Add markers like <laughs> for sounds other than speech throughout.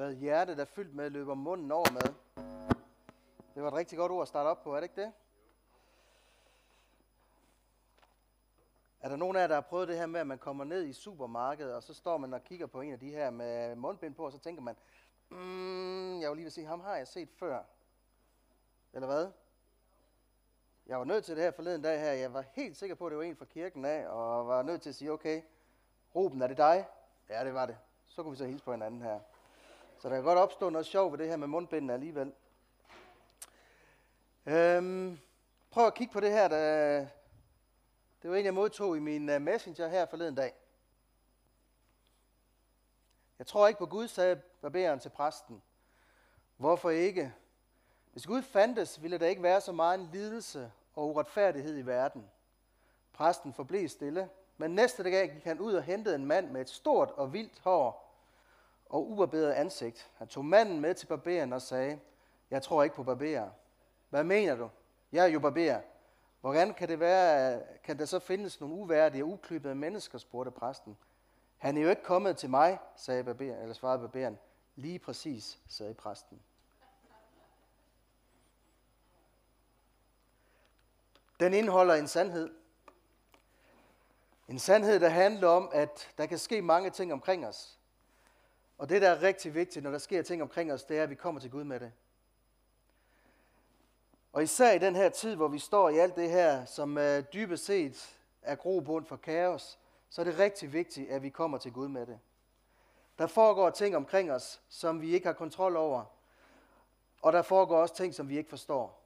Hvad hjertet er fyldt med, løber munden over med. Det var et rigtig godt ord at starte op på, er det ikke det? Er der nogen af jer, der har prøvet det her med, at man kommer ned i supermarkedet, og så står man og kigger på en af de her med mundbind på, og så tænker man, mm, jeg vil lige vil sige, ham har jeg set før. Eller hvad? Jeg var nødt til det her forleden dag her. Jeg var helt sikker på, at det var en fra kirken af, og var nødt til at sige, okay, Ruben, er det dig? Ja, det var det. Så kunne vi så hilse på hinanden her. Så der kan godt opstå noget sjov ved det her med mundbindene alligevel. Øhm, prøv at kigge på det her. Der, det var en, jeg modtog i min uh, messenger her forleden dag. Jeg tror ikke på Gud, sagde barberen til præsten. Hvorfor ikke? Hvis Gud fandtes, ville der ikke være så meget en lidelse og uretfærdighed i verden. Præsten forblev stille, men næste dag gik han ud og hentede en mand med et stort og vildt hår og ubarberet ansigt. Han tog manden med til barberen og sagde, jeg tror ikke på barberer. Hvad mener du? Jeg er jo barberer. Hvordan kan det være, kan der så findes nogle uværdige og uklippede mennesker, spurgte præsten. Han er jo ikke kommet til mig, sagde barberen, eller svarede barberen. Lige præcis, sagde præsten. Den indeholder en sandhed. En sandhed, der handler om, at der kan ske mange ting omkring os. Og det, der er rigtig vigtigt, når der sker ting omkring os, det er, at vi kommer til Gud med det. Og især i den her tid, hvor vi står i alt det her, som øh, dybest set er grobund for kaos, så er det rigtig vigtigt, at vi kommer til Gud med det. Der foregår ting omkring os, som vi ikke har kontrol over. Og der foregår også ting, som vi ikke forstår.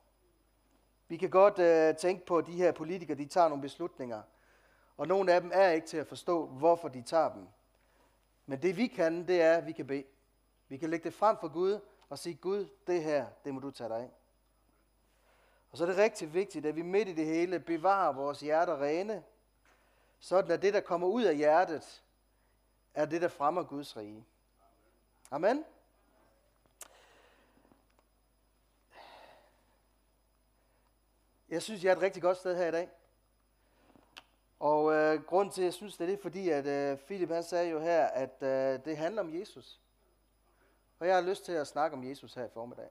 Vi kan godt øh, tænke på, at de her politikere, de tager nogle beslutninger. Og nogle af dem er ikke til at forstå, hvorfor de tager dem. Men det vi kan, det er, at vi kan bede. Vi kan lægge det frem for Gud og sige, Gud, det her, det må du tage dig af. Og så er det rigtig vigtigt, at vi midt i det hele bevarer vores hjerter rene, sådan at det, der kommer ud af hjertet, er det, der fremmer Guds rige. Amen. Jeg synes, jeg er et rigtig godt sted her i dag. Og øh, grund til, at jeg synes, det er det, fordi, at øh, Philip han sagde jo her, at øh, det handler om Jesus. Og jeg har lyst til at snakke om Jesus her i formiddag.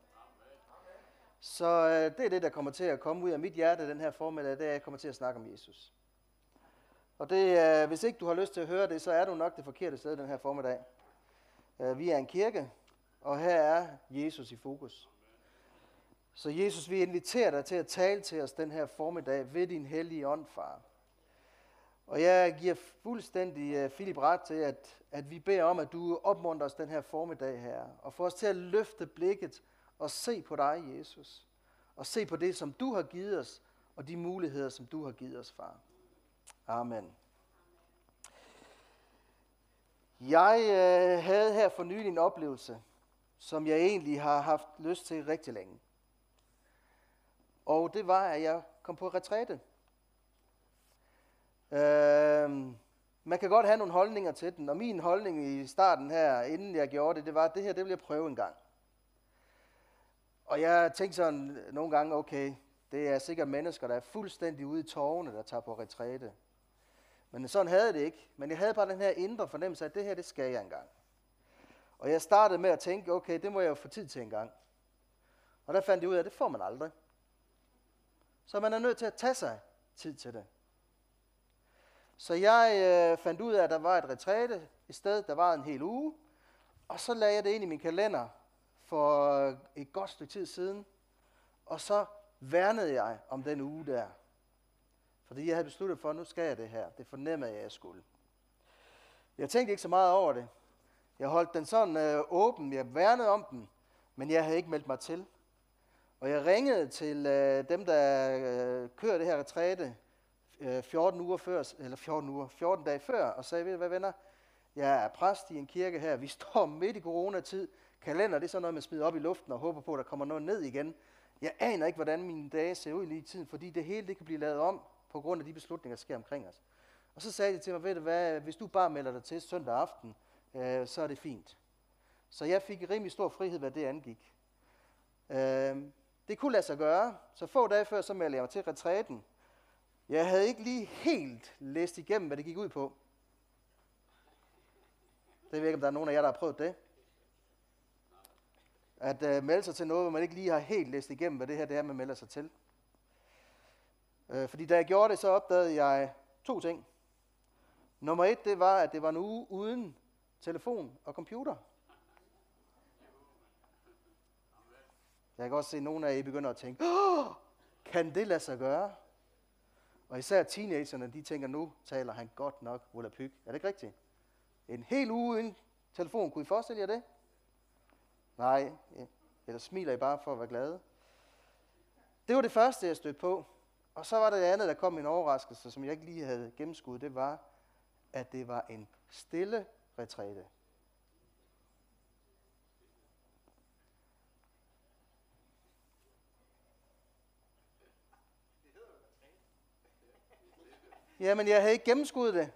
Så øh, det er det, der kommer til at komme ud af mit hjerte den her formiddag, det er, at jeg kommer til at snakke om Jesus. Og det, øh, hvis ikke du har lyst til at høre det, så er du nok det forkerte sted den her formiddag. Øh, vi er en kirke, og her er Jesus i fokus. Så Jesus, vi inviterer dig til at tale til os den her formiddag ved din hellige ånd, far. Og jeg giver fuldstændig øh, Philip ret til, at, at vi beder om, at du opmuntrer os den her formiddag her, og får os til at løfte blikket og se på dig, Jesus. Og se på det, som du har givet os, og de muligheder, som du har givet os, far. Amen. Jeg øh, havde her for nylig en oplevelse, som jeg egentlig har haft lyst til rigtig længe. Og det var, at jeg kom på retræte. Øh, man kan godt have nogle holdninger til den, og min holdning i starten her, inden jeg gjorde det, det var, at det her, det vil jeg prøve en gang. Og jeg tænkte sådan nogle gange, okay, det er sikkert mennesker, der er fuldstændig ude i tårne, der tager på retræte. Men sådan havde det ikke. Men jeg havde bare den her indre fornemmelse, at det her, det skal jeg engang. Og jeg startede med at tænke, okay, det må jeg jo få tid til engang. Og der fandt jeg ud af, at det får man aldrig. Så man er nødt til at tage sig tid til det. Så jeg øh, fandt ud af, at der var et retræte et sted, der var en hel uge. Og så lagde jeg det ind i min kalender for øh, et godt stykke tid siden. Og så værnede jeg om den uge der. Fordi jeg havde besluttet for, at nu skal jeg det her. Det fornemmede jeg, at jeg skulle. Jeg tænkte ikke så meget over det. Jeg holdt den sådan øh, åben. Jeg værnede om den. Men jeg havde ikke meldt mig til. Og jeg ringede til øh, dem, der øh, kører det her retræte øh, 14 uger før, eller 14 uger, 14 dage før, og sagde, ved du hvad venner, jeg er præst i en kirke her, vi står <laughs> midt i coronatid, kalender det er sådan noget, man smider op i luften og håber på, at der kommer noget ned igen. Jeg aner ikke, hvordan mine dage ser ud lige i tiden, fordi det hele det kan blive lavet om på grund af de beslutninger, der sker omkring os. Og så sagde de til mig, ved du hvad, hvis du bare melder dig til søndag aften, øh, så er det fint. Så jeg fik rimelig stor frihed, hvad det angik. Øh, det kunne lade sig gøre, så få dage før, så meldte jeg mig til retræten. Jeg havde ikke lige helt læst igennem, hvad det gik ud på. Det ved ikke, om der er nogen af jer, der har prøvet det. at øh, melde sig til noget, hvor man ikke lige har helt læst igennem, hvad det her det er, man melder sig til. Øh, fordi da jeg gjorde det, så opdagede jeg to ting. Nummer et, det var, at det var en uge uden telefon og computer. Jeg kan også se, at nogle af jer begynder at tænke, Åh, kan det lade sig gøre? Og især teenagerne, de tænker, nu taler han godt nok volapyk. Er det ikke rigtigt? En hel uge uden telefon, kunne I forestille jer det? Nej, eller smiler I bare for at være glade? Det var det første, jeg stødte på. Og så var der det andet, der kom en overraskelse, som jeg ikke lige havde gennemskuddet. Det var, at det var en stille retræte. Jamen, jeg havde ikke gennemskuddet det.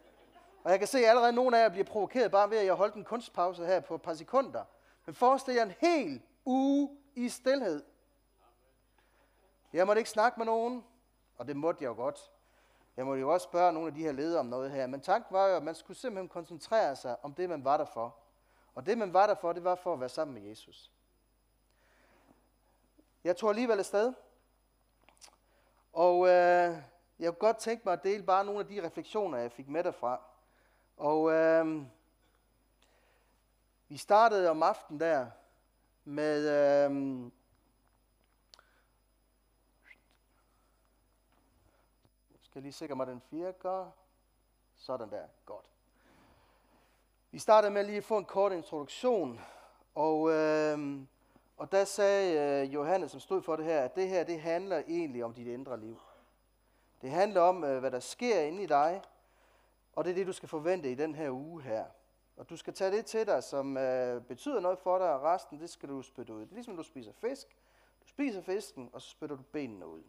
Og jeg kan se, at allerede nogle af jer bliver provokeret bare ved, at jeg holdt en kunstpause her på et par sekunder. Men forestil jer en hel uge i stillhed. Jeg måtte ikke snakke med nogen, og det måtte jeg jo godt. Jeg måtte jo også spørge nogle af de her ledere om noget her. Men tanken var jo, at man skulle simpelthen koncentrere sig om det, man var der for. Og det, man var der for, det var for at være sammen med Jesus. Jeg tog alligevel afsted. Og øh, jeg kunne godt tænke mig at dele bare nogle af de refleksioner, jeg fik med derfra. Og øh, vi startede om aftenen der med... Øh, skal lige sikre mig, den virker. Sådan der. Godt. Vi startede med lige at få en kort introduktion. Og, øh, og der sagde øh, Johannes, som stod for det her, at det her det handler egentlig om dit indre liv. Det handler om, øh, hvad der sker inde i dig, og det er det, du skal forvente i den her uge her. Og du skal tage det til dig, som øh, betyder noget for dig, og resten, det skal du spytte ud. Det er ligesom, du spiser fisk. Du spiser fisken, og så spytter du benene ud.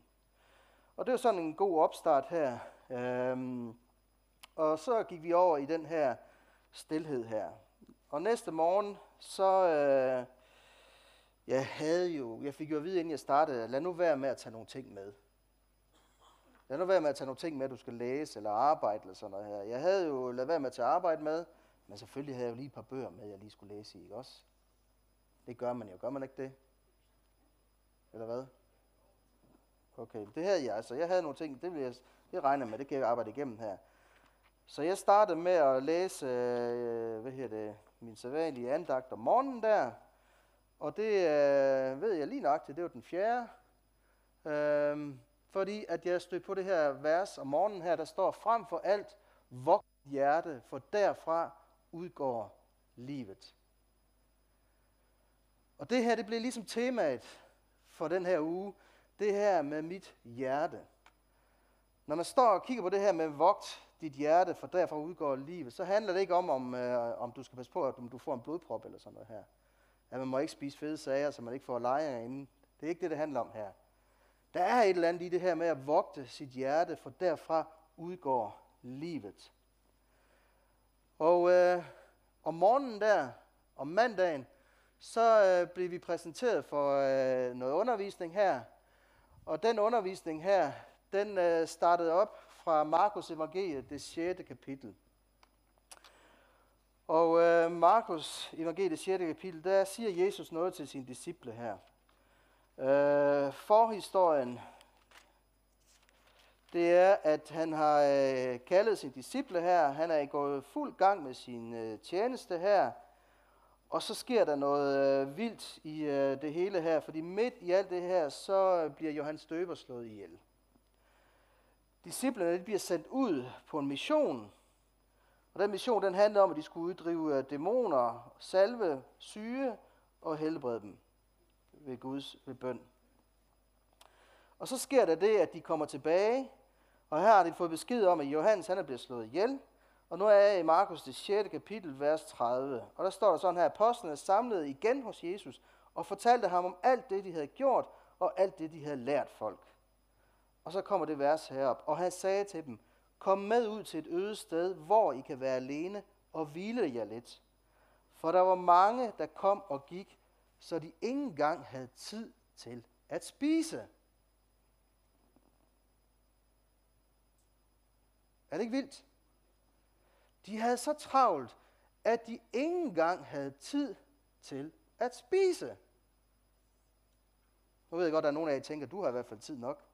Og det er sådan en god opstart her. Øhm, og så gik vi over i den her stillhed her. Og næste morgen, så øh, jeg havde jo, jeg fik jo at vide, inden jeg startede, lad nu være med at tage nogle ting med. Lad nu være med at tage nogle ting med, du skal læse eller arbejde eller sådan noget her. Jeg havde jo lavet være med at tage arbejde med, men selvfølgelig havde jeg jo lige et par bøger med, jeg lige skulle læse i, ikke også? Det gør man jo, gør man ikke det? Eller hvad? Okay, det havde jeg altså. Jeg havde nogle ting, det, vil jeg, det regner med, det kan jeg arbejde igennem her. Så jeg startede med at læse, øh, hvad hedder det, min sædvanlige andagt om morgenen der. Og det øh, ved jeg lige nøjagtigt, det var den fjerde. Øh, fordi at jeg stødte på det her vers om morgenen her, der står, frem for alt, vogt hjerte, for derfra udgår livet. Og det her, det blev ligesom temaet for den her uge, det her med mit hjerte. Når man står og kigger på det her med vogt dit hjerte, for derfra udgår livet, så handler det ikke om, om, øh, om du skal passe på, at du får en blodprop eller sådan noget her. At man må ikke spise fede sager, så man ikke får lejringer inden. Det er ikke det, det handler om her. Der er et eller andet i det her med at vogte sit hjerte, for derfra udgår livet. Og øh, om morgenen der, om mandagen, så øh, blev vi præsenteret for øh, noget undervisning her. Og den undervisning her, den øh, startede op fra Markus evangeliet, det 6. kapitel. Og øh, Markus evangeliet, det 6. kapitel, der siger Jesus noget til sine disciple her. Øh, forhistorien, det er, at han har øh, kaldet sin disciple her. Han er gået fuld gang med sin øh, tjeneste her. Og så sker der noget øh, vildt i øh, det hele her, fordi midt i alt det her, så øh, bliver Johannes Døber slået ihjel. Disciplerne de bliver sendt ud på en mission, og den mission den handler om, at de skulle uddrive øh, dæmoner, salve, syge og helbrede dem ved Guds ved bøn. Og så sker der det, at de kommer tilbage, og her har de fået besked om, at Johannes han er blevet slået ihjel. Og nu er jeg i Markus det 6. kapitel, vers 30. Og der står der sådan her, apostlene samlede igen hos Jesus og fortalte ham om alt det, de havde gjort, og alt det, de havde lært folk. Og så kommer det vers herop, og han sagde til dem, kom med ud til et øde sted, hvor I kan være alene og hvile jer lidt. For der var mange, der kom og gik, så de ikke engang havde tid til at spise. Er det ikke vildt? De havde så travlt, at de ikke engang havde tid til at spise. Nu ved jeg godt, at der er nogen af jer, der tænker, at du har i hvert fald tid nok.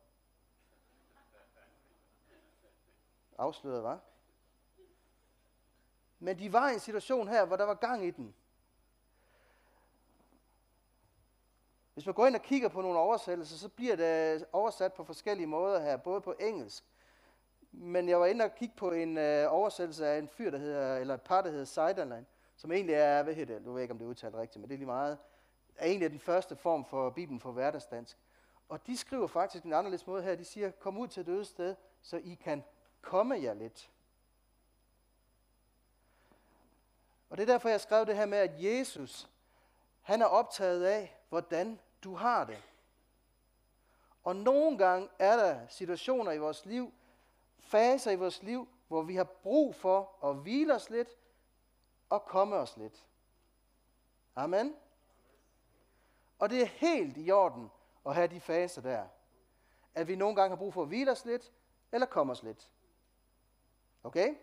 Afsløret, var. Men de var i en situation her, hvor der var gang i den. Hvis man går ind og kigger på nogle oversættelser, så bliver det oversat på forskellige måder her, både på engelsk. Men jeg var inde og kigge på en øh, oversættelse af en fyr, der hedder, eller et par, der hedder Seiderlein, som egentlig er, hvad hedder det, nu ved jeg ikke, om det er udtalt rigtigt, men det er lige meget, er egentlig den første form for Bibelen for hverdagsdansk. Og de skriver faktisk en anderledes måde her. De siger, kom ud til døde sted, så I kan komme jer lidt. Og det er derfor, jeg skrev det her med, at Jesus, han er optaget af, hvordan du har det. Og nogle gange er der situationer i vores liv, faser i vores liv, hvor vi har brug for at hvile os lidt og komme os lidt. Amen. Og det er helt i orden at have de faser der. At vi nogle gange har brug for at hvile os lidt, eller komme os lidt. Okay?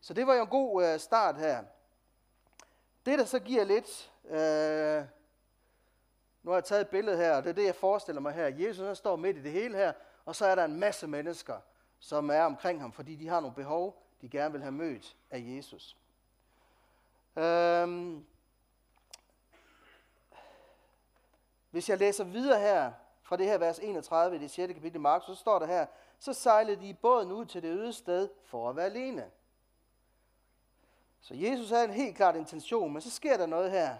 Så det var jo en god øh, start her. Det, der så giver lidt... Øh, nu har jeg taget et billede her, og det er det, jeg forestiller mig her. Jesus han står midt i det hele her, og så er der en masse mennesker, som er omkring ham, fordi de har nogle behov, de gerne vil have mødt af Jesus. Øhm, hvis jeg læser videre her, fra det her vers 31 i det 6. kapitel i Mark, så står der her, så sejlede de i båden ud til det øde sted for at være alene. Så Jesus havde en helt klart intention, men så sker der noget her.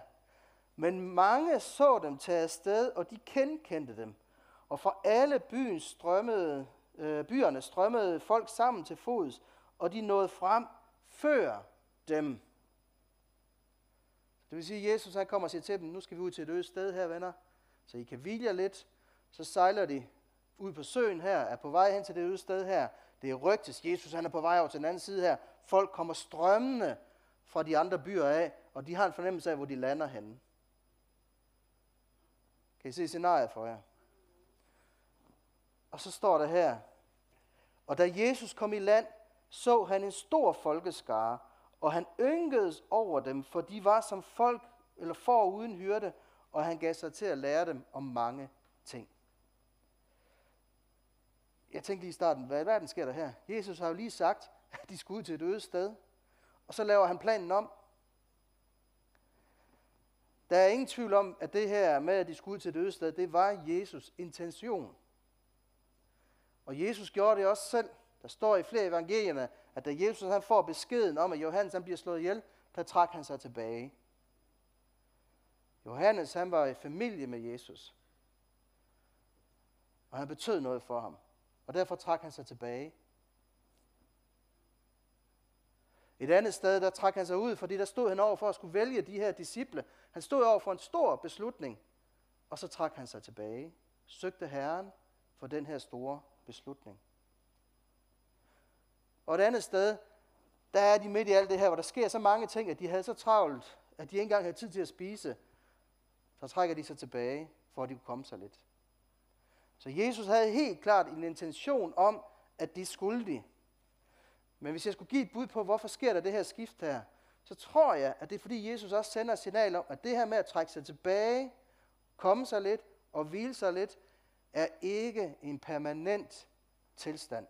Men mange så dem tage afsted, og de kendkendte dem. Og fra alle byens strømmede, øh, byerne strømmede folk sammen til fods, og de nåede frem før dem. Det vil sige, at Jesus han kommer og siger til dem, nu skal vi ud til et øde sted her, venner, så I kan hvile lidt. Så sejler de ud på søen her, er på vej hen til det øde sted her. Det er rygtes, Jesus han er på vej over til den anden side her. Folk kommer strømmende fra de andre byer af, og de har en fornemmelse af, hvor de lander henne. Kan I se scenariet for jer? Og så står der her, og da Jesus kom i land, så han en stor folkeskare, og han ynkedes over dem, for de var som folk, eller for uden hyrde, og han gav sig til at lære dem om mange ting. Jeg tænkte lige i starten, hvad i verden sker der her? Jesus har jo lige sagt, at de skulle ud til et øde sted, og så laver han planen om. Der er ingen tvivl om, at det her med, at de skulle ud til et øde det var Jesus intention. Og Jesus gjorde det også selv. Der står i flere evangelierne, at da Jesus han får beskeden om, at Johannes han bliver slået ihjel, der trak han sig tilbage. Johannes han var i familie med Jesus. Og han betød noget for ham. Og derfor trak han sig tilbage. Et andet sted, der trak han sig ud, fordi der stod han over for at skulle vælge de her disciple. Han stod over for en stor beslutning, og så trak han sig tilbage. Søgte Herren for den her store beslutning. Og et andet sted, der er de midt i alt det her, hvor der sker så mange ting, at de havde så travlt, at de ikke engang havde tid til at spise. Så trækker de sig tilbage, for at de kunne komme sig lidt. Så Jesus havde helt klart en intention om, at de skulle de. Men hvis jeg skulle give et bud på, hvorfor sker der det her skift her, så tror jeg, at det er fordi Jesus også sender et signal om, at det her med at trække sig tilbage, komme sig lidt og hvile sig lidt, er ikke en permanent tilstand.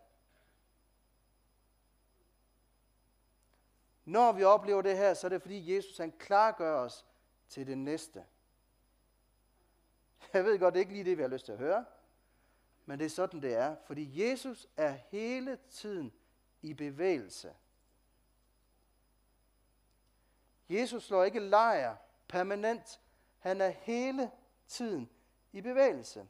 Når vi oplever det her, så er det fordi Jesus han klargør os til det næste. Jeg ved godt, det er ikke lige det, vi har lyst til at høre, men det er sådan, det er. Fordi Jesus er hele tiden i bevægelse. Jesus slår ikke lejr permanent. Han er hele tiden i bevægelse.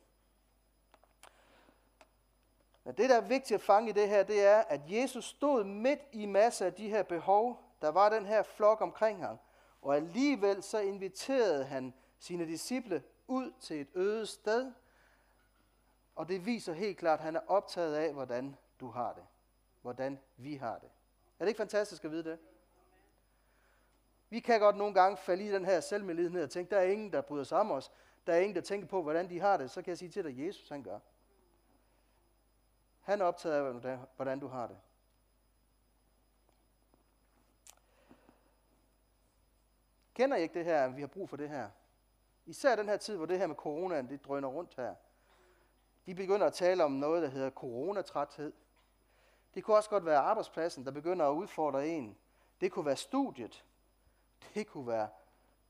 Men det, der er vigtigt at fange i det her, det er, at Jesus stod midt i masser af de her behov. Der var den her flok omkring ham. Og alligevel så inviterede han sine disciple ud til et øde sted. Og det viser helt klart, at han er optaget af, hvordan du har det hvordan vi har det. Er det ikke fantastisk at vide det? Vi kan godt nogle gange falde i den her selvmedlidenhed og tænke, der er ingen, der bryder sig om os. Der er ingen, der tænker på, hvordan de har det. Så kan jeg sige til dig, Jesus han gør. Han er optaget af, hvordan du har det. Kender I ikke det her, vi har brug for det her? især den her tid, hvor det her med coronaen, det drøner rundt her, de begynder at tale om noget, der hedder coronatræthed. Det kunne også godt være arbejdspladsen, der begynder at udfordre en. Det kunne være studiet. Det kunne være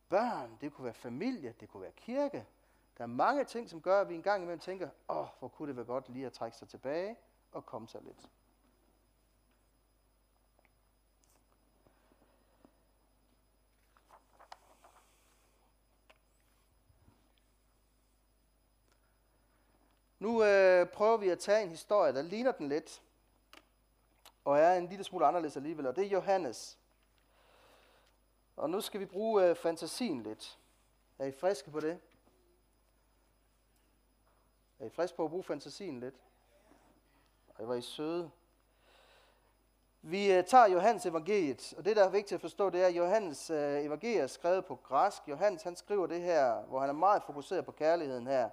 børn. Det kunne være familie. Det kunne være kirke. Der er mange ting, som gør, at vi en gang imellem tænker, åh, oh, hvor kunne det være godt lige at trække sig tilbage og komme sig lidt. Nu øh, prøver vi at tage en historie, der ligner den lidt, og er en lille smule anderledes alligevel, og det er Johannes. Og nu skal vi bruge øh, fantasien lidt. Er I friske på det? Er I friske på at bruge fantasien lidt? Og var I søde. Vi øh, tager Johannes evangeliet, og det der er vigtigt at forstå, det er, at Johannes øh, evangeliet er skrevet på græsk. Johannes han skriver det her, hvor han er meget fokuseret på kærligheden her.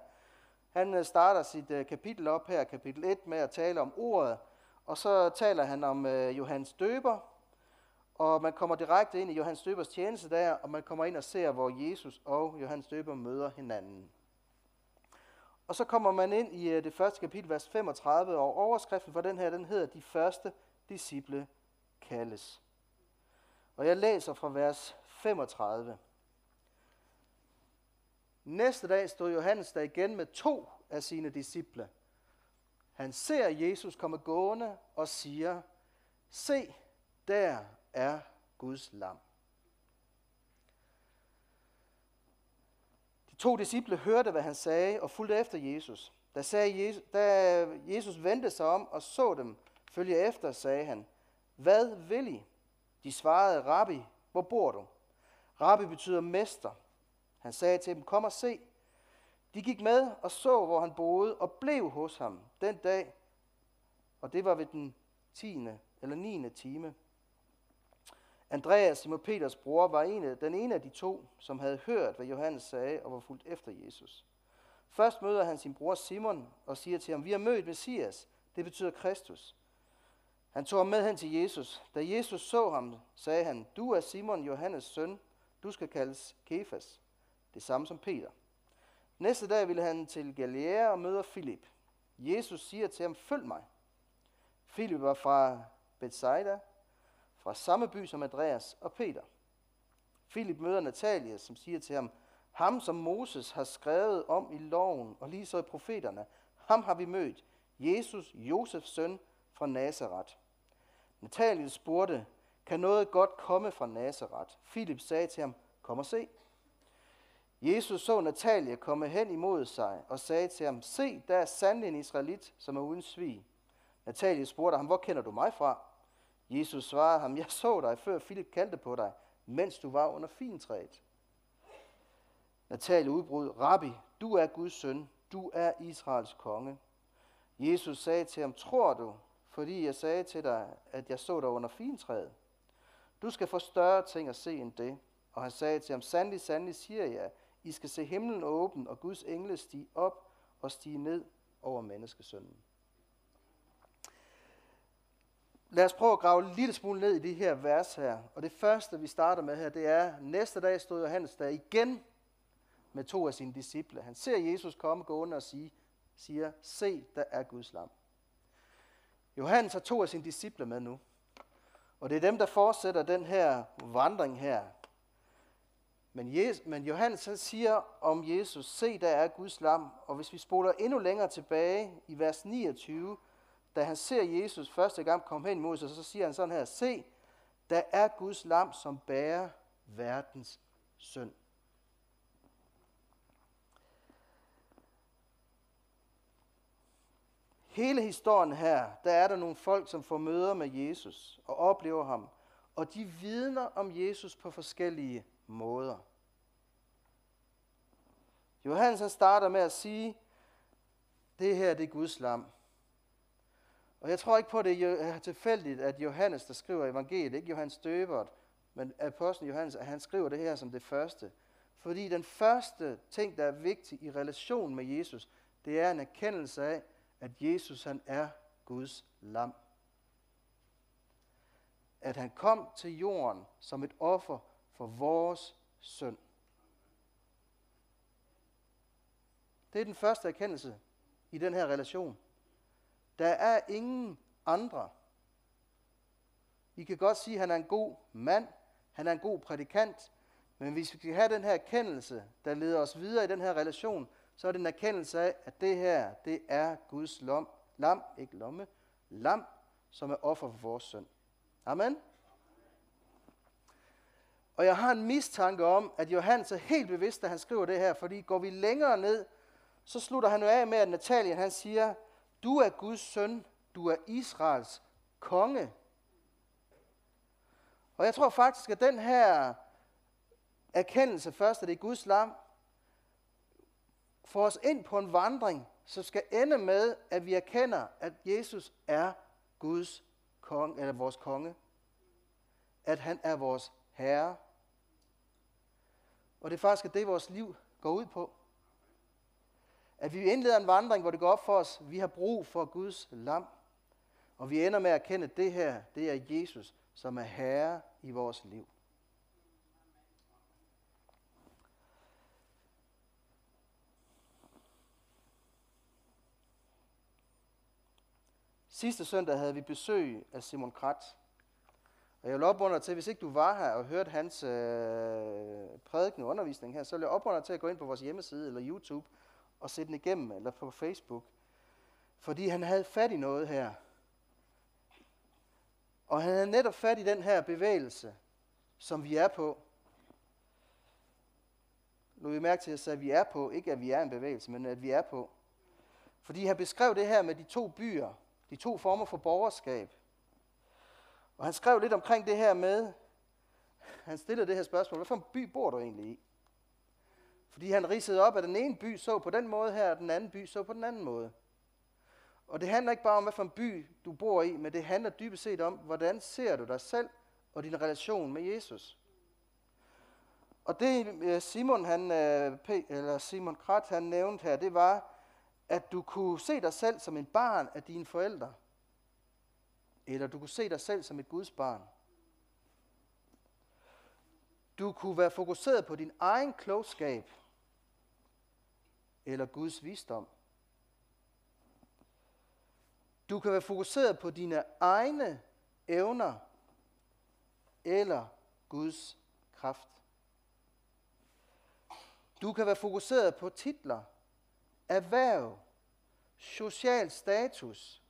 Han øh, starter sit øh, kapitel op her, kapitel 1, med at tale om ordet, og så taler han om øh, Johannes døber, og man kommer direkte ind i Johannes døbers tjeneste der, og man kommer ind og ser, hvor Jesus og Johannes døber møder hinanden. Og så kommer man ind i øh, det første kapitel, vers 35, og overskriften for den her, den hedder, de første disciple kaldes. Og jeg læser fra vers 35. Næste dag stod Johannes der igen med to af sine disciple. Han ser Jesus komme gående og siger, se, der er Guds lam. De to disciple hørte, hvad han sagde, og fulgte efter Jesus. Da, sagde Jesus, da Jesus vendte sig om og så dem følge efter, sagde han, hvad vil I? De svarede, Rabbi, hvor bor du? Rabbi betyder mester. Han sagde til dem, kom og se. De gik med og så, hvor han boede, og blev hos ham den dag, og det var ved den 10. eller 9. time. Andreas, Simon Peters bror, var en af, den ene af de to, som havde hørt, hvad Johannes sagde, og var fulgt efter Jesus. Først møder han sin bror Simon og siger til ham, vi har mødt Messias, det betyder Kristus. Han tog ham med hen til Jesus. Da Jesus så ham, sagde han, du er Simon, Johannes søn, du skal kaldes Kefas, det samme som Peter. Næste dag ville han til Galilea og møder Filip. Jesus siger til ham, følg mig. Filip var fra Bethsaida, fra samme by som Andreas og Peter. Filip møder Natalia, som siger til ham, ham som Moses har skrevet om i loven og lige så i profeterne, ham har vi mødt, Jesus, Josefs søn fra Nazareth. Natalia spurgte, kan noget godt komme fra Nazareth? Filip sagde til ham, kom og se. Jesus så Natalia komme hen imod sig og sagde til ham, se, der er sandelig en israelit, som er uden svig. Natalia spurgte ham, hvor kender du mig fra? Jesus svarede ham, jeg så dig, før Philip kaldte på dig, mens du var under fintræet. Natalia udbrød, Rabbi, du er Guds søn, du er Israels konge. Jesus sagde til ham, tror du, fordi jeg sagde til dig, at jeg så dig under fintræet? Du skal få større ting at se end det. Og han sagde til ham, sandelig, sandelig siger jeg, i skal se himlen åben, og Guds engle stige op og stige ned over menneskesønnen. Lad os prøve at grave en lille smule ned i det her vers her. Og det første, vi starter med her, det er, næste dag stod Johannes der igen med to af sine disciple. Han ser Jesus komme gående og sige, siger, se, der er Guds lam. Johannes har to af sine disciple med nu. Og det er dem, der fortsætter den her vandring her. Men, Jesus, men Johannes han siger om Jesus, se der er Guds lam. Og hvis vi spoler endnu længere tilbage i vers 29, da han ser Jesus første gang komme hen mod sig, så siger han sådan her, se, der er Guds lam, som bærer verdens synd. Hele historien her, der er der nogle folk, som får møder med Jesus og oplever ham. Og de vidner om Jesus på forskellige måder. Johannes han starter med at sige, det her det er Guds lam. Og jeg tror ikke på, at det er tilfældigt, at Johannes, der skriver evangeliet, ikke Johannes Døbert, men apostlen Johannes, at han skriver det her som det første. Fordi den første ting, der er vigtig i relation med Jesus, det er en erkendelse af, at Jesus han er Guds lam. At han kom til jorden som et offer for vores synd. Det er den første erkendelse i den her relation. Der er ingen andre. I kan godt sige, at han er en god mand, han er en god prædikant, men hvis vi skal have den her erkendelse, der leder os videre i den her relation, så er det en erkendelse af, at det her, det er Guds lom, lam, ikke lomme, lam, som er offer for vores søn. Amen. Og jeg har en mistanke om, at Johannes er helt bevidst, da han skriver det her, fordi går vi længere ned, så slutter han jo af med, at Natalien han siger, du er Guds søn, du er Israels konge. Og jeg tror faktisk, at den her erkendelse først, at det er Guds lam, får os ind på en vandring, som skal ende med, at vi erkender, at Jesus er Guds konge, eller vores konge. At han er vores herre. Og det er faktisk det, vores liv går ud på. At vi indleder en vandring, hvor det går op for os, vi har brug for Guds lam. Og vi ender med at erkende, at det her, det er Jesus, som er herre i vores liv. Sidste søndag havde vi besøg af Simon Kratz, og jeg vil opmuntre til, hvis ikke du var her og hørte hans øh, prædiken og undervisning her, så vil jeg opmuntre til at gå ind på vores hjemmeside eller YouTube og se den igennem, eller på Facebook. Fordi han havde fat i noget her. Og han havde netop fat i den her bevægelse, som vi er på. Nu vi mærke til, at jeg sagde, at vi er på. Ikke at vi er en bevægelse, men at vi er på. Fordi han beskrev det her med de to byer, de to former for borgerskab. Og han skrev lidt omkring det her med, han stillede det her spørgsmål, hvad for en by bor du egentlig i? Fordi han ridsede op, at den ene by så på den måde her, og den anden by så på den anden måde. Og det handler ikke bare om, hvad for en by du bor i, men det handler dybest set om, hvordan ser du dig selv og din relation med Jesus. Og det øh, Simon, han, øh, eller Simon Krat, han nævnte her, det var, at du kunne se dig selv som en barn af dine forældre. Eller du kunne se dig selv som et Guds barn. Du kunne være fokuseret på din egen klogskab eller Guds visdom. Du kan være fokuseret på dine egne evner eller Guds kraft. Du kan være fokuseret på titler, erhverv, social status.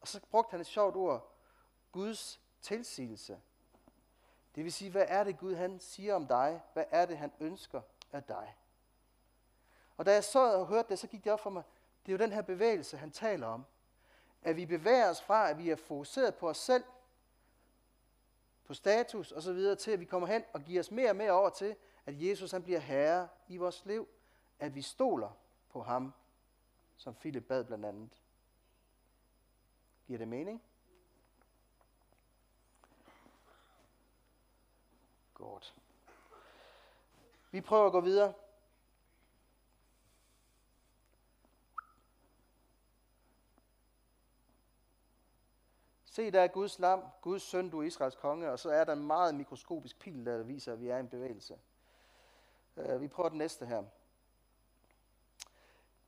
Og så brugte han et sjovt ord, Guds tilsigelse. Det vil sige, hvad er det Gud han siger om dig? Hvad er det han ønsker af dig? Og da jeg så og hørte det, så gik det op for mig, det er jo den her bevægelse, han taler om. At vi bevæger os fra, at vi er fokuseret på os selv, på status og så videre, til at vi kommer hen og giver os mere og mere over til, at Jesus han bliver herre i vores liv. At vi stoler på ham, som Philip bad blandt andet. Giver det mening? Godt. Vi prøver at gå videre. Se, der er Guds lam, Guds søn, du er Israels konge, og så er der en meget mikroskopisk pil, der viser, at vi er i en bevægelse. Øh, vi prøver den næste her.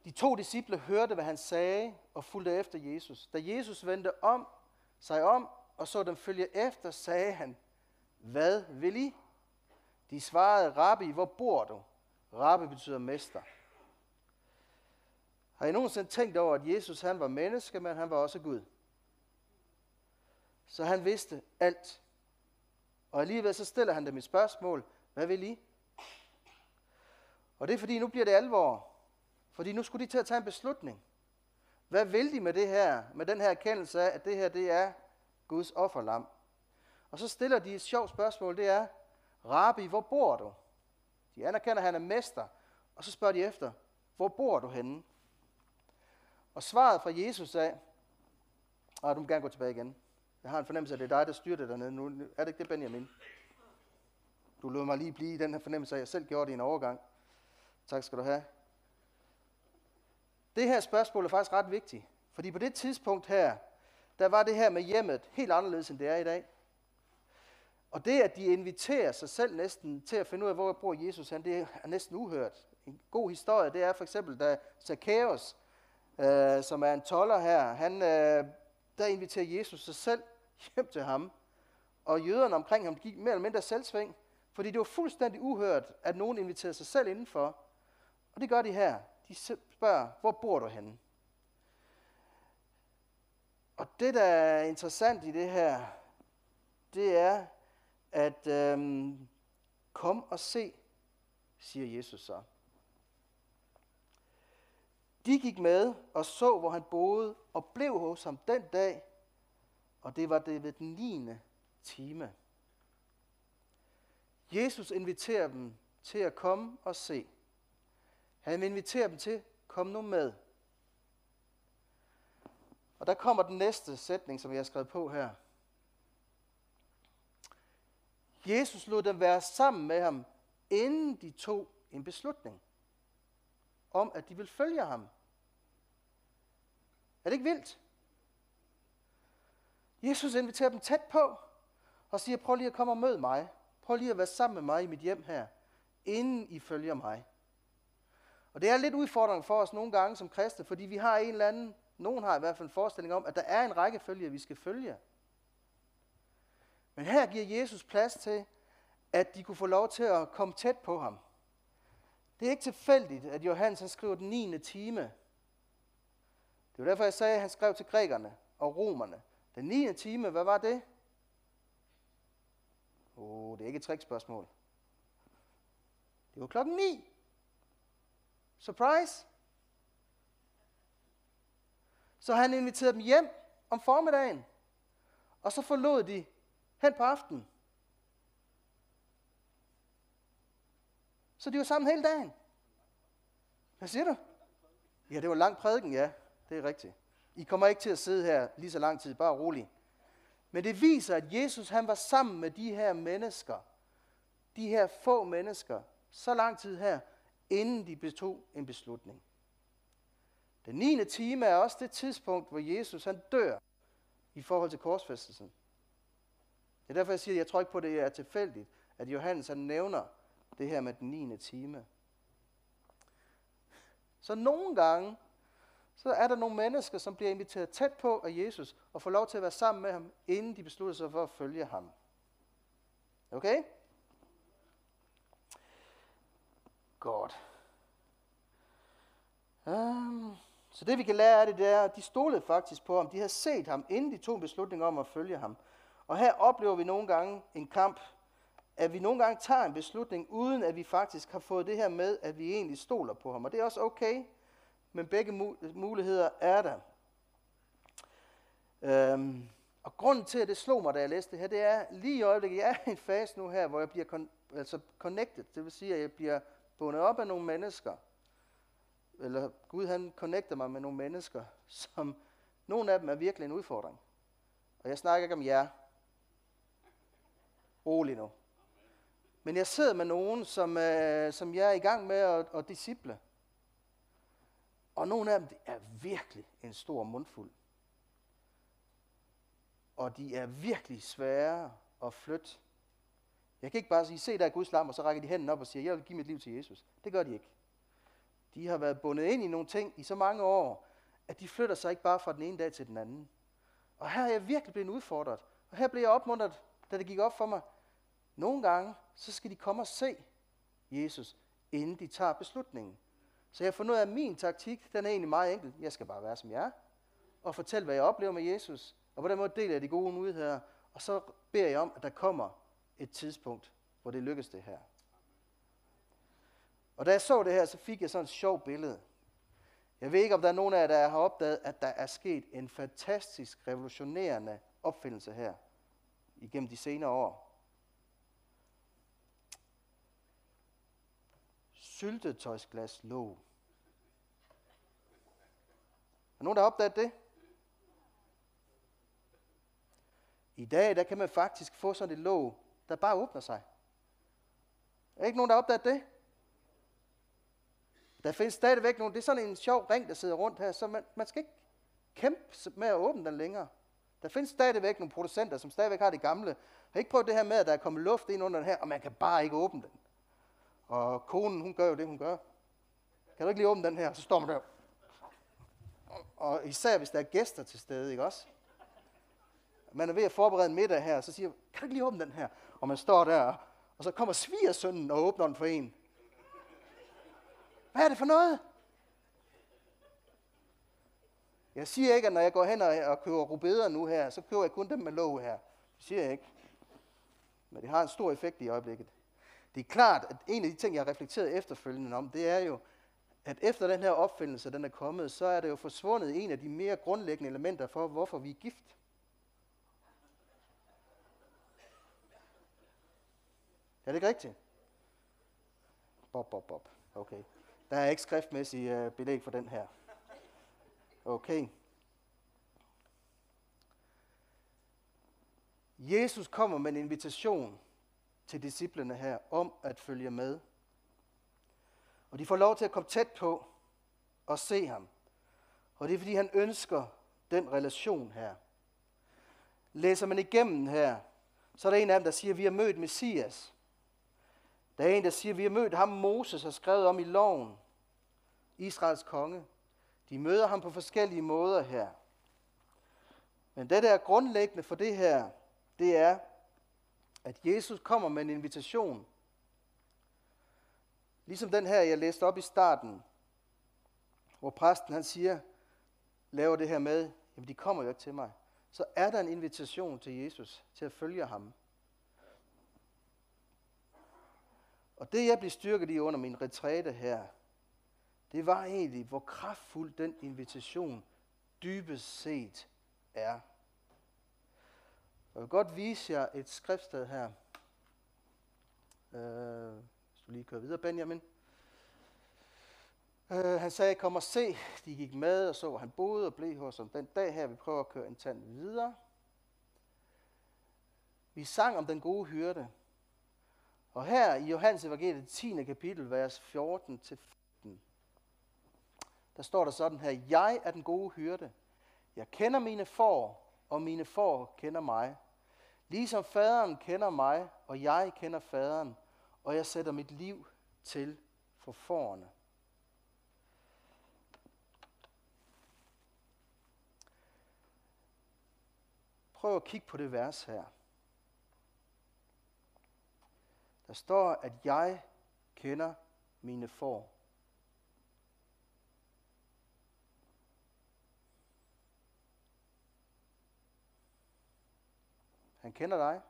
De to disciple hørte, hvad han sagde, og fulgte efter Jesus. Da Jesus vendte om, sig om, og så dem følge efter, sagde han, hvad vil I? De svarede, Rabbi, hvor bor du? Rabbi betyder mester. Har I nogensinde tænkt over, at Jesus han var menneske, men han var også Gud? Så han vidste alt. Og alligevel så stiller han dem et spørgsmål. Hvad vil I? Og det er fordi, nu bliver det alvor. Fordi nu skulle de til at tage en beslutning. Hvad vil de med det her? Med den her erkendelse af, at det her det er Guds offerlam. Og så stiller de et sjovt spørgsmål. Det er, Rabbi, hvor bor du? De anerkender, at han er mester. Og så spørger de efter, hvor bor du henne? Og svaret fra Jesus er, og du må gerne gå tilbage igen. Jeg har en fornemmelse af, at det er dig, der styrer det dernede. Nu er det ikke det, Benjamin? Du lod mig lige blive i den her fornemmelse af, at jeg selv gjorde det i en overgang. Tak skal du have. Det her spørgsmål er faktisk ret vigtigt. Fordi på det tidspunkt her, der var det her med hjemmet helt anderledes, end det er i dag. Og det, at de inviterer sig selv næsten til at finde ud af, hvor bor Jesus han, det er næsten uhørt en god historie, det er for eksempel, da Zacchaeus, øh, som er en toller her, han, øh, der inviterer Jesus sig selv <laughs> hjem til ham. Og jøderne omkring ham gik mere eller mindre selvsving, fordi det var fuldstændig uhørt, at nogen inviterede sig selv indenfor. Og det gør de her. De spørger, hvor bor du henne? Og det, der er interessant i det her, det er, at øhm, kom og se, siger Jesus så. De gik med og så, hvor han boede, og blev hos ham den dag, og det var det ved den 9. time. Jesus inviterer dem til at komme og se. Han inviterer dem til, kom nu med. Og der kommer den næste sætning, som jeg har skrevet på her. Jesus lod dem være sammen med ham, inden de tog en beslutning om, at de vil følge ham. Er det ikke vildt? Jesus inviterer dem tæt på og siger, prøv lige at komme og møde mig. Prøv lige at være sammen med mig i mit hjem her, inden I følger mig. Og det er lidt udfordrende for os nogle gange som kristne, fordi vi har en eller anden, nogen har i hvert fald en forestilling om, at der er en række følger, vi skal følge. Men her giver Jesus plads til, at de kunne få lov til at komme tæt på ham. Det er ikke tilfældigt, at Johannes han skriver den 9. time. Det var derfor, jeg sagde, at han skrev til grækerne og romerne. Den 9. time, hvad var det? Åh, oh, det er ikke et trickspørgsmål. Det var klokken 9. Surprise! Så han inviterede dem hjem om formiddagen. Og så forlod de hen på aftenen. Så de var sammen hele dagen. Hvad siger du? Ja, det var lang prædiken, ja. Det er rigtigt. I kommer ikke til at sidde her lige så lang tid, bare rolig. Men det viser, at Jesus han var sammen med de her mennesker, de her få mennesker, så lang tid her, inden de betog en beslutning. Den 9. time er også det tidspunkt, hvor Jesus han dør i forhold til korsfæstelsen. Det er derfor, jeg siger, at jeg tror ikke på, at det er tilfældigt, at Johannes han nævner det her med den 9. time. Så nogle gange, så er der nogle mennesker, som bliver inviteret tæt på af Jesus, og får lov til at være sammen med ham, inden de beslutter sig for at følge ham. Okay? Godt. Um, så det vi kan lære af det, det er, at de stolede faktisk på ham. De havde set ham, inden de tog en beslutning om at følge ham. Og her oplever vi nogle gange en kamp, at vi nogle gange tager en beslutning, uden at vi faktisk har fået det her med, at vi egentlig stoler på ham. Og det er også okay, men begge muligheder er der. Øhm, og grunden til, at det slog mig, da jeg læste det her, det er lige i øjeblikket, jeg er i en fase nu her, hvor jeg bliver kon- altså connected. Det vil sige, at jeg bliver bundet op af nogle mennesker. Eller Gud han connecter mig med nogle mennesker, <laughs> som nogle af dem er virkelig en udfordring. Og jeg snakker ikke om jer. Rolig nu. Men jeg sidder med nogen, som, øh, som jeg er i gang med at, at disciple. Og nogle af dem det er virkelig en stor mundfuld. Og de er virkelig svære at flytte. Jeg kan ikke bare sige, se der er Guds lam, og så rækker de hænden op og siger, jeg vil give mit liv til Jesus. Det gør de ikke. De har været bundet ind i nogle ting i så mange år, at de flytter sig ikke bare fra den ene dag til den anden. Og her er jeg virkelig blevet udfordret. Og her blev jeg opmuntret, da det gik op for mig. Nogle gange, så skal de komme og se Jesus, inden de tager beslutningen. Så jeg har fundet ud af, at min taktik, den er egentlig meget enkel. Jeg skal bare være som jeg er, og fortælle, hvad jeg oplever med Jesus. Og på den måde deler jeg de gode nyheder, og så beder jeg om, at der kommer et tidspunkt, hvor det lykkedes det her. Og da jeg så det her, så fik jeg sådan et sjovt billede. Jeg ved ikke, om der er nogen af jer, der har opdaget, at der er sket en fantastisk revolutionerende opfindelse her igennem de senere år. syltetøjsglas låg. Er nogen, der har opdaget det? I dag, der kan man faktisk få sådan et låg, der bare åbner sig. Er ikke nogen, der har opdaget det? Der findes stadigvæk nogle, det er sådan en sjov ring, der sidder rundt her, så man, man skal ikke kæmpe med at åbne den længere. Der findes stadigvæk nogle producenter, som stadigvæk har det gamle. Har ikke prøvet det her med, at der er kommet luft ind under den her, og man kan bare ikke åbne den. Og konen, hun gør jo det, hun gør. kan du ikke lige åbne den her? Så står man der. Og især hvis der er gæster til stede, ikke også? Man er ved at forberede en middag her, så siger jeg, kan du ikke lige åbne den her? Og man står der, og så kommer svigersønnen og åbner den for en. Hvad er det for noget? Jeg siger ikke, at når jeg går hen og køber rubeder nu her, så køber jeg kun dem med låg her. Det siger jeg ikke. Men det har en stor effekt i øjeblikket. Det er klart, at en af de ting, jeg har reflekteret efterfølgende om, det er jo, at efter den her opfindelse, den er kommet, så er det jo forsvundet en af de mere grundlæggende elementer for, hvorfor vi er gift. Er det ikke rigtigt? Bob, bob, bob. Okay. Der er ikke skriftmæssig øh, belæg for den her. Okay. Jesus kommer med en invitation til disciplene her om at følge med. Og de får lov til at komme tæt på og se ham. Og det er fordi han ønsker den relation her. Læser man igennem her, så er der en af dem, der siger, at vi har mødt Messias. Der er en, der siger, vi har mødt ham, Moses har skrevet om i loven. Israels konge. De møder ham på forskellige måder her. Men det, der er grundlæggende for det her, det er, at Jesus kommer med en invitation. Ligesom den her, jeg læste op i starten, hvor præsten han siger, laver det her med, jamen de kommer jo ikke til mig. Så er der en invitation til Jesus til at følge ham. Og det jeg blev styrket i under min retræte her, det var egentlig, hvor kraftfuld den invitation dybest set er. Jeg vil godt vise jer et skriftsted her. Øh, hvis du lige kører videre, Benjamin. Øh, han sagde, kom og se. De gik med og så, hvor han boede og blev hos ham. Den dag her, vi prøver at køre en tand videre. Vi sang om den gode hyrde. Og her i Johannes evangeliet 10. kapitel, vers 14 til 15, der står der sådan her, Jeg er den gode hyrde. Jeg kender mine får, og mine får kender mig. Ligesom faderen kender mig, og jeg kender faderen, og jeg sætter mit liv til for forerne. Prøv at kigge på det vers her. Der står, at jeg kender mine får. Han kender dig.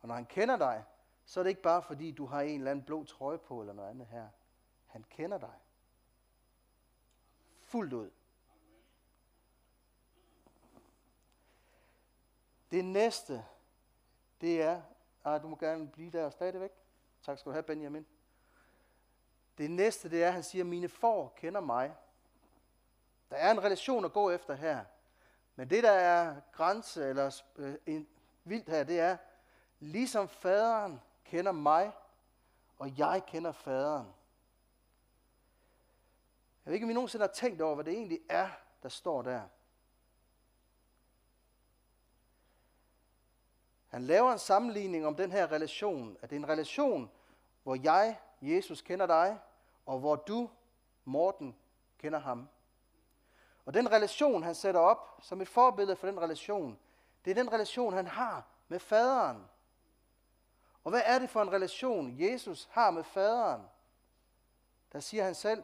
Og når han kender dig, så er det ikke bare fordi, du har en eller anden blå trøje på eller noget andet her. Han kender dig. Fuldt ud. Det næste, det er, at du må gerne blive der stadigvæk. Tak skal du have, Benjamin. Det næste, det er, at han siger, mine får kender mig. Der er en relation at gå efter her. Men det, der er grænse eller øh, en, vildt her, det er, ligesom faderen kender mig, og jeg kender faderen. Jeg ved ikke, om I nogensinde har tænkt over, hvad det egentlig er, der står der. Han laver en sammenligning om den her relation, at det er en relation, hvor jeg, Jesus, kender dig, og hvor du, Morten, kender ham. Og den relation, han sætter op som et forbillede for den relation, det er den relation, han har med faderen. Og hvad er det for en relation, Jesus har med faderen? Der siger han selv,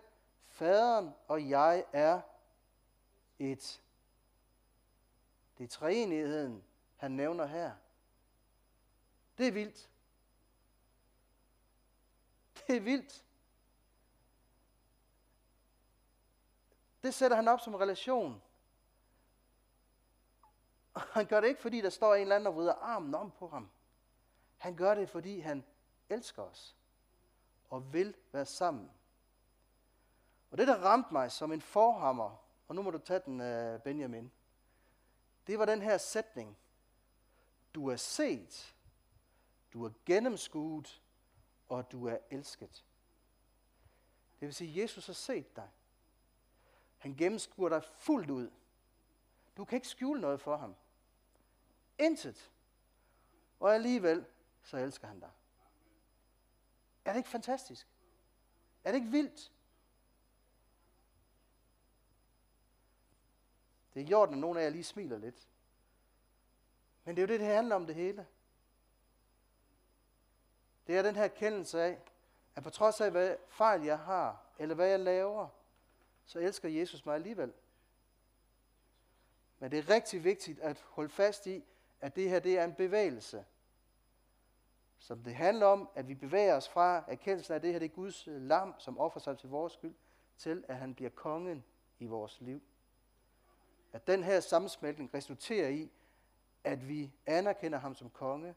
faderen og jeg er et. Det er træenigheden, han nævner her. Det er vildt. Det er vildt. Det sætter han op som relation. Og han gør det ikke, fordi der står en eller anden og vrider armen om på ham. Han gør det, fordi han elsker os og vil være sammen. Og det, der ramte mig som en forhammer, og nu må du tage den, øh, Benjamin, det var den her sætning. Du er set, du er gennemskuet, og du er elsket. Det vil sige, at Jesus har set dig. Han gennemskuer dig fuldt ud. Du kan ikke skjule noget for ham. Intet. Og alligevel, så elsker han dig. Er det ikke fantastisk? Er det ikke vildt? Det er i orden, at nogle af jer lige smiler lidt. Men det er jo det, det handler om det hele. Det er den her kendelse af, at på trods af, hvad fejl jeg har, eller hvad jeg laver, så elsker Jesus mig alligevel. Men det er rigtig vigtigt at holde fast i, at det her det er en bevægelse. Som det handler om, at vi bevæger os fra erkendelsen af, at det her det er Guds øh, lam, som offer sig til vores skyld, til at han bliver kongen i vores liv. At den her sammensmeltning resulterer i, at vi anerkender ham som konge,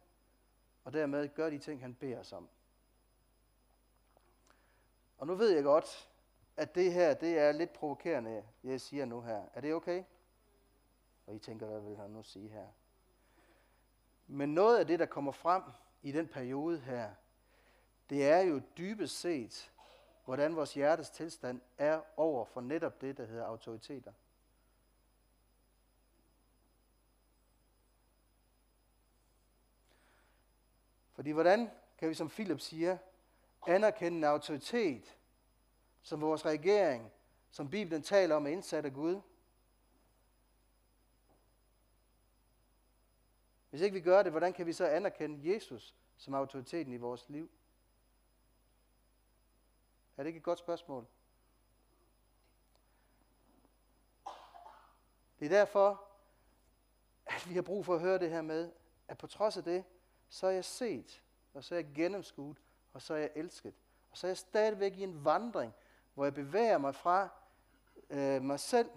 og dermed gør de ting, han beder os om. Og nu ved jeg godt, at det her, det er lidt provokerende, jeg siger nu her. Er det okay? Og I tænker, hvad vil han nu sige her? Men noget af det, der kommer frem i den periode her, det er jo dybest set, hvordan vores hjertes tilstand er over for netop det, der hedder autoriteter. Fordi hvordan kan vi, som Philip siger, anerkende en autoritet, som vores regering, som Bibelen taler om, er indsat af Gud? Hvis ikke vi gør det, hvordan kan vi så anerkende Jesus som autoriteten i vores liv? Er det ikke et godt spørgsmål? Det er derfor, at vi har brug for at høre det her med, at på trods af det, så er jeg set, og så er jeg gennemskuet, og så er jeg elsket. Og så er jeg stadigvæk i en vandring, hvor jeg bevæger mig fra øh, mig selv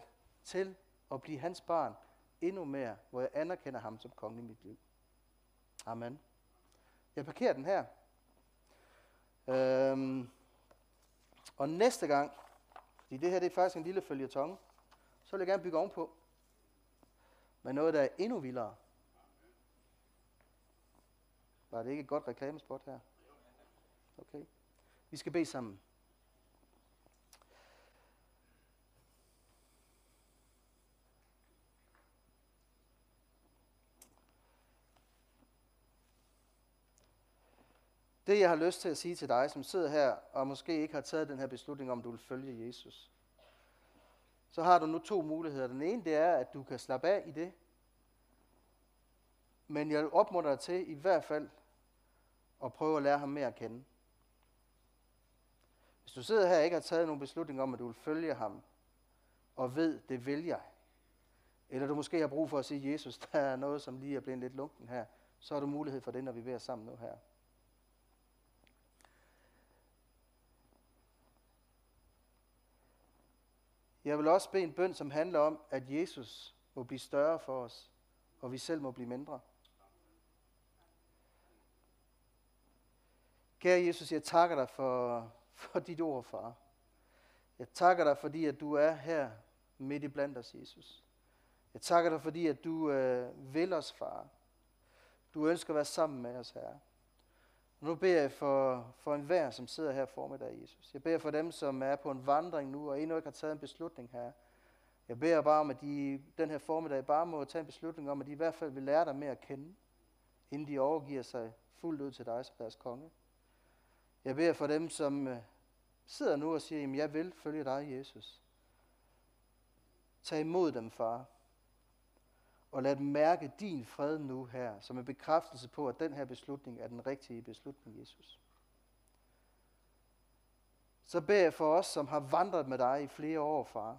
til at blive hans barn endnu mere, hvor jeg anerkender ham som konge i mit liv. Amen. Jeg parkerer den her. Øhm, og næste gang, fordi det her det er faktisk en lille følgetong, så vil jeg gerne bygge ovenpå med noget, der er endnu vildere. Var det ikke et godt reklamespot her? Okay. Vi skal bede sammen. Det, jeg har lyst til at sige til dig, som sidder her og måske ikke har taget den her beslutning om, du vil følge Jesus, så har du nu to muligheder. Den ene, det er, at du kan slappe af i det. Men jeg opmuntrer dig til i hvert fald og prøve at lære ham mere at kende. Hvis du sidder her og ikke har taget nogen beslutning om, at du vil følge ham, og ved, det vil jeg, eller du måske har brug for at sige, Jesus, der er noget, som lige er blevet lidt lunken her, så har du mulighed for det, når vi er sammen nu her. Jeg vil også bede en bøn, som handler om, at Jesus må blive større for os, og vi selv må blive mindre. Kære Jesus, jeg takker dig for, <laughs> for dit ord, far. Jeg takker dig, fordi at du er her midt i blandt os, Jesus. Jeg takker dig, fordi at du øh, vil os, far. Du ønsker at være sammen med os, her. Nu beder jeg for, for enhver, som sidder her for dig, Jesus. Jeg beder for dem, som er på en vandring nu, og endnu ikke har taget en beslutning her. Jeg beder bare om, at de den her formiddag bare må tage en beslutning om, at de i hvert fald vil lære dig mere at kende, inden de overgiver sig fuldt ud til dig som deres konge. Jeg beder for dem, som øh, sidder nu og siger, at jeg vil følge dig, Jesus. Tag imod dem, far. Og lad dem mærke din fred nu her, som en bekræftelse på, at den her beslutning er den rigtige beslutning, Jesus. Så beder jeg for os, som har vandret med dig i flere år, far,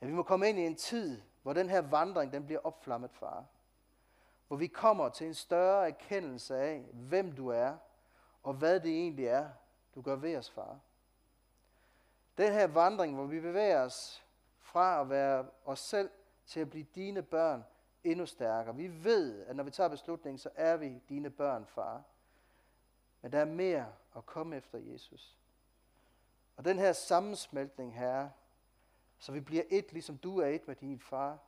at vi må komme ind i en tid, hvor den her vandring, den bliver opflammet, far. Hvor vi kommer til en større erkendelse af, hvem du er, og hvad det egentlig er, du gør ved os, far. Den her vandring, hvor vi bevæger os fra at være os selv til at blive dine børn endnu stærkere. Vi ved, at når vi tager beslutningen, så er vi dine børn, far. Men der er mere at komme efter Jesus. Og den her sammensmeltning, herre, så vi bliver et, ligesom du er et med din far,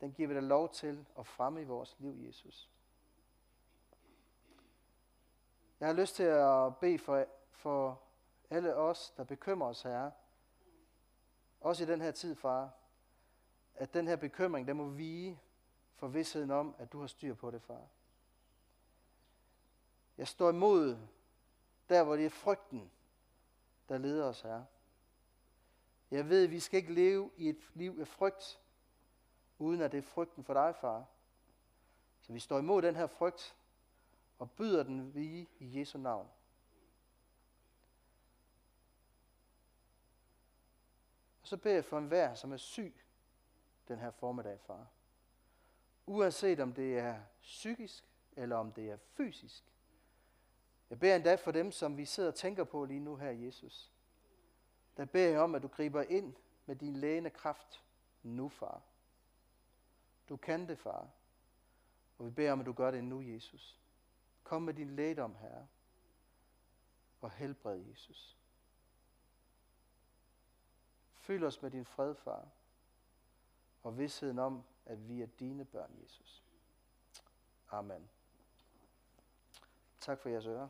den giver vi dig lov til at fremme i vores liv, Jesus. Jeg har lyst til at bede for, for alle os, der bekymrer os, Herre. Også i den her tid, far. At den her bekymring, den må vige for vidsheden om, at du har styr på det, far. Jeg står imod der, hvor det er frygten, der leder os, Herre. Jeg ved, at vi skal ikke leve i et liv af frygt, uden at det er frygten for dig, far. Så vi står imod den her frygt, og byder den vige i Jesu navn. Og så beder jeg for enhver, som er syg den her formiddag, far. Uanset om det er psykisk, eller om det er fysisk. Jeg beder endda for dem, som vi sidder og tænker på lige nu her, Jesus. Der beder jeg om, at du griber ind med din lægende kraft nu, far. Du kan det, far. Og vi beder om, at du gør det nu, Jesus. Kom med din lægdom, Herre. Og helbred, Jesus. Fyld os med din fred, far. Og vidsheden om, at vi er dine børn, Jesus. Amen. Tak for jeres ører.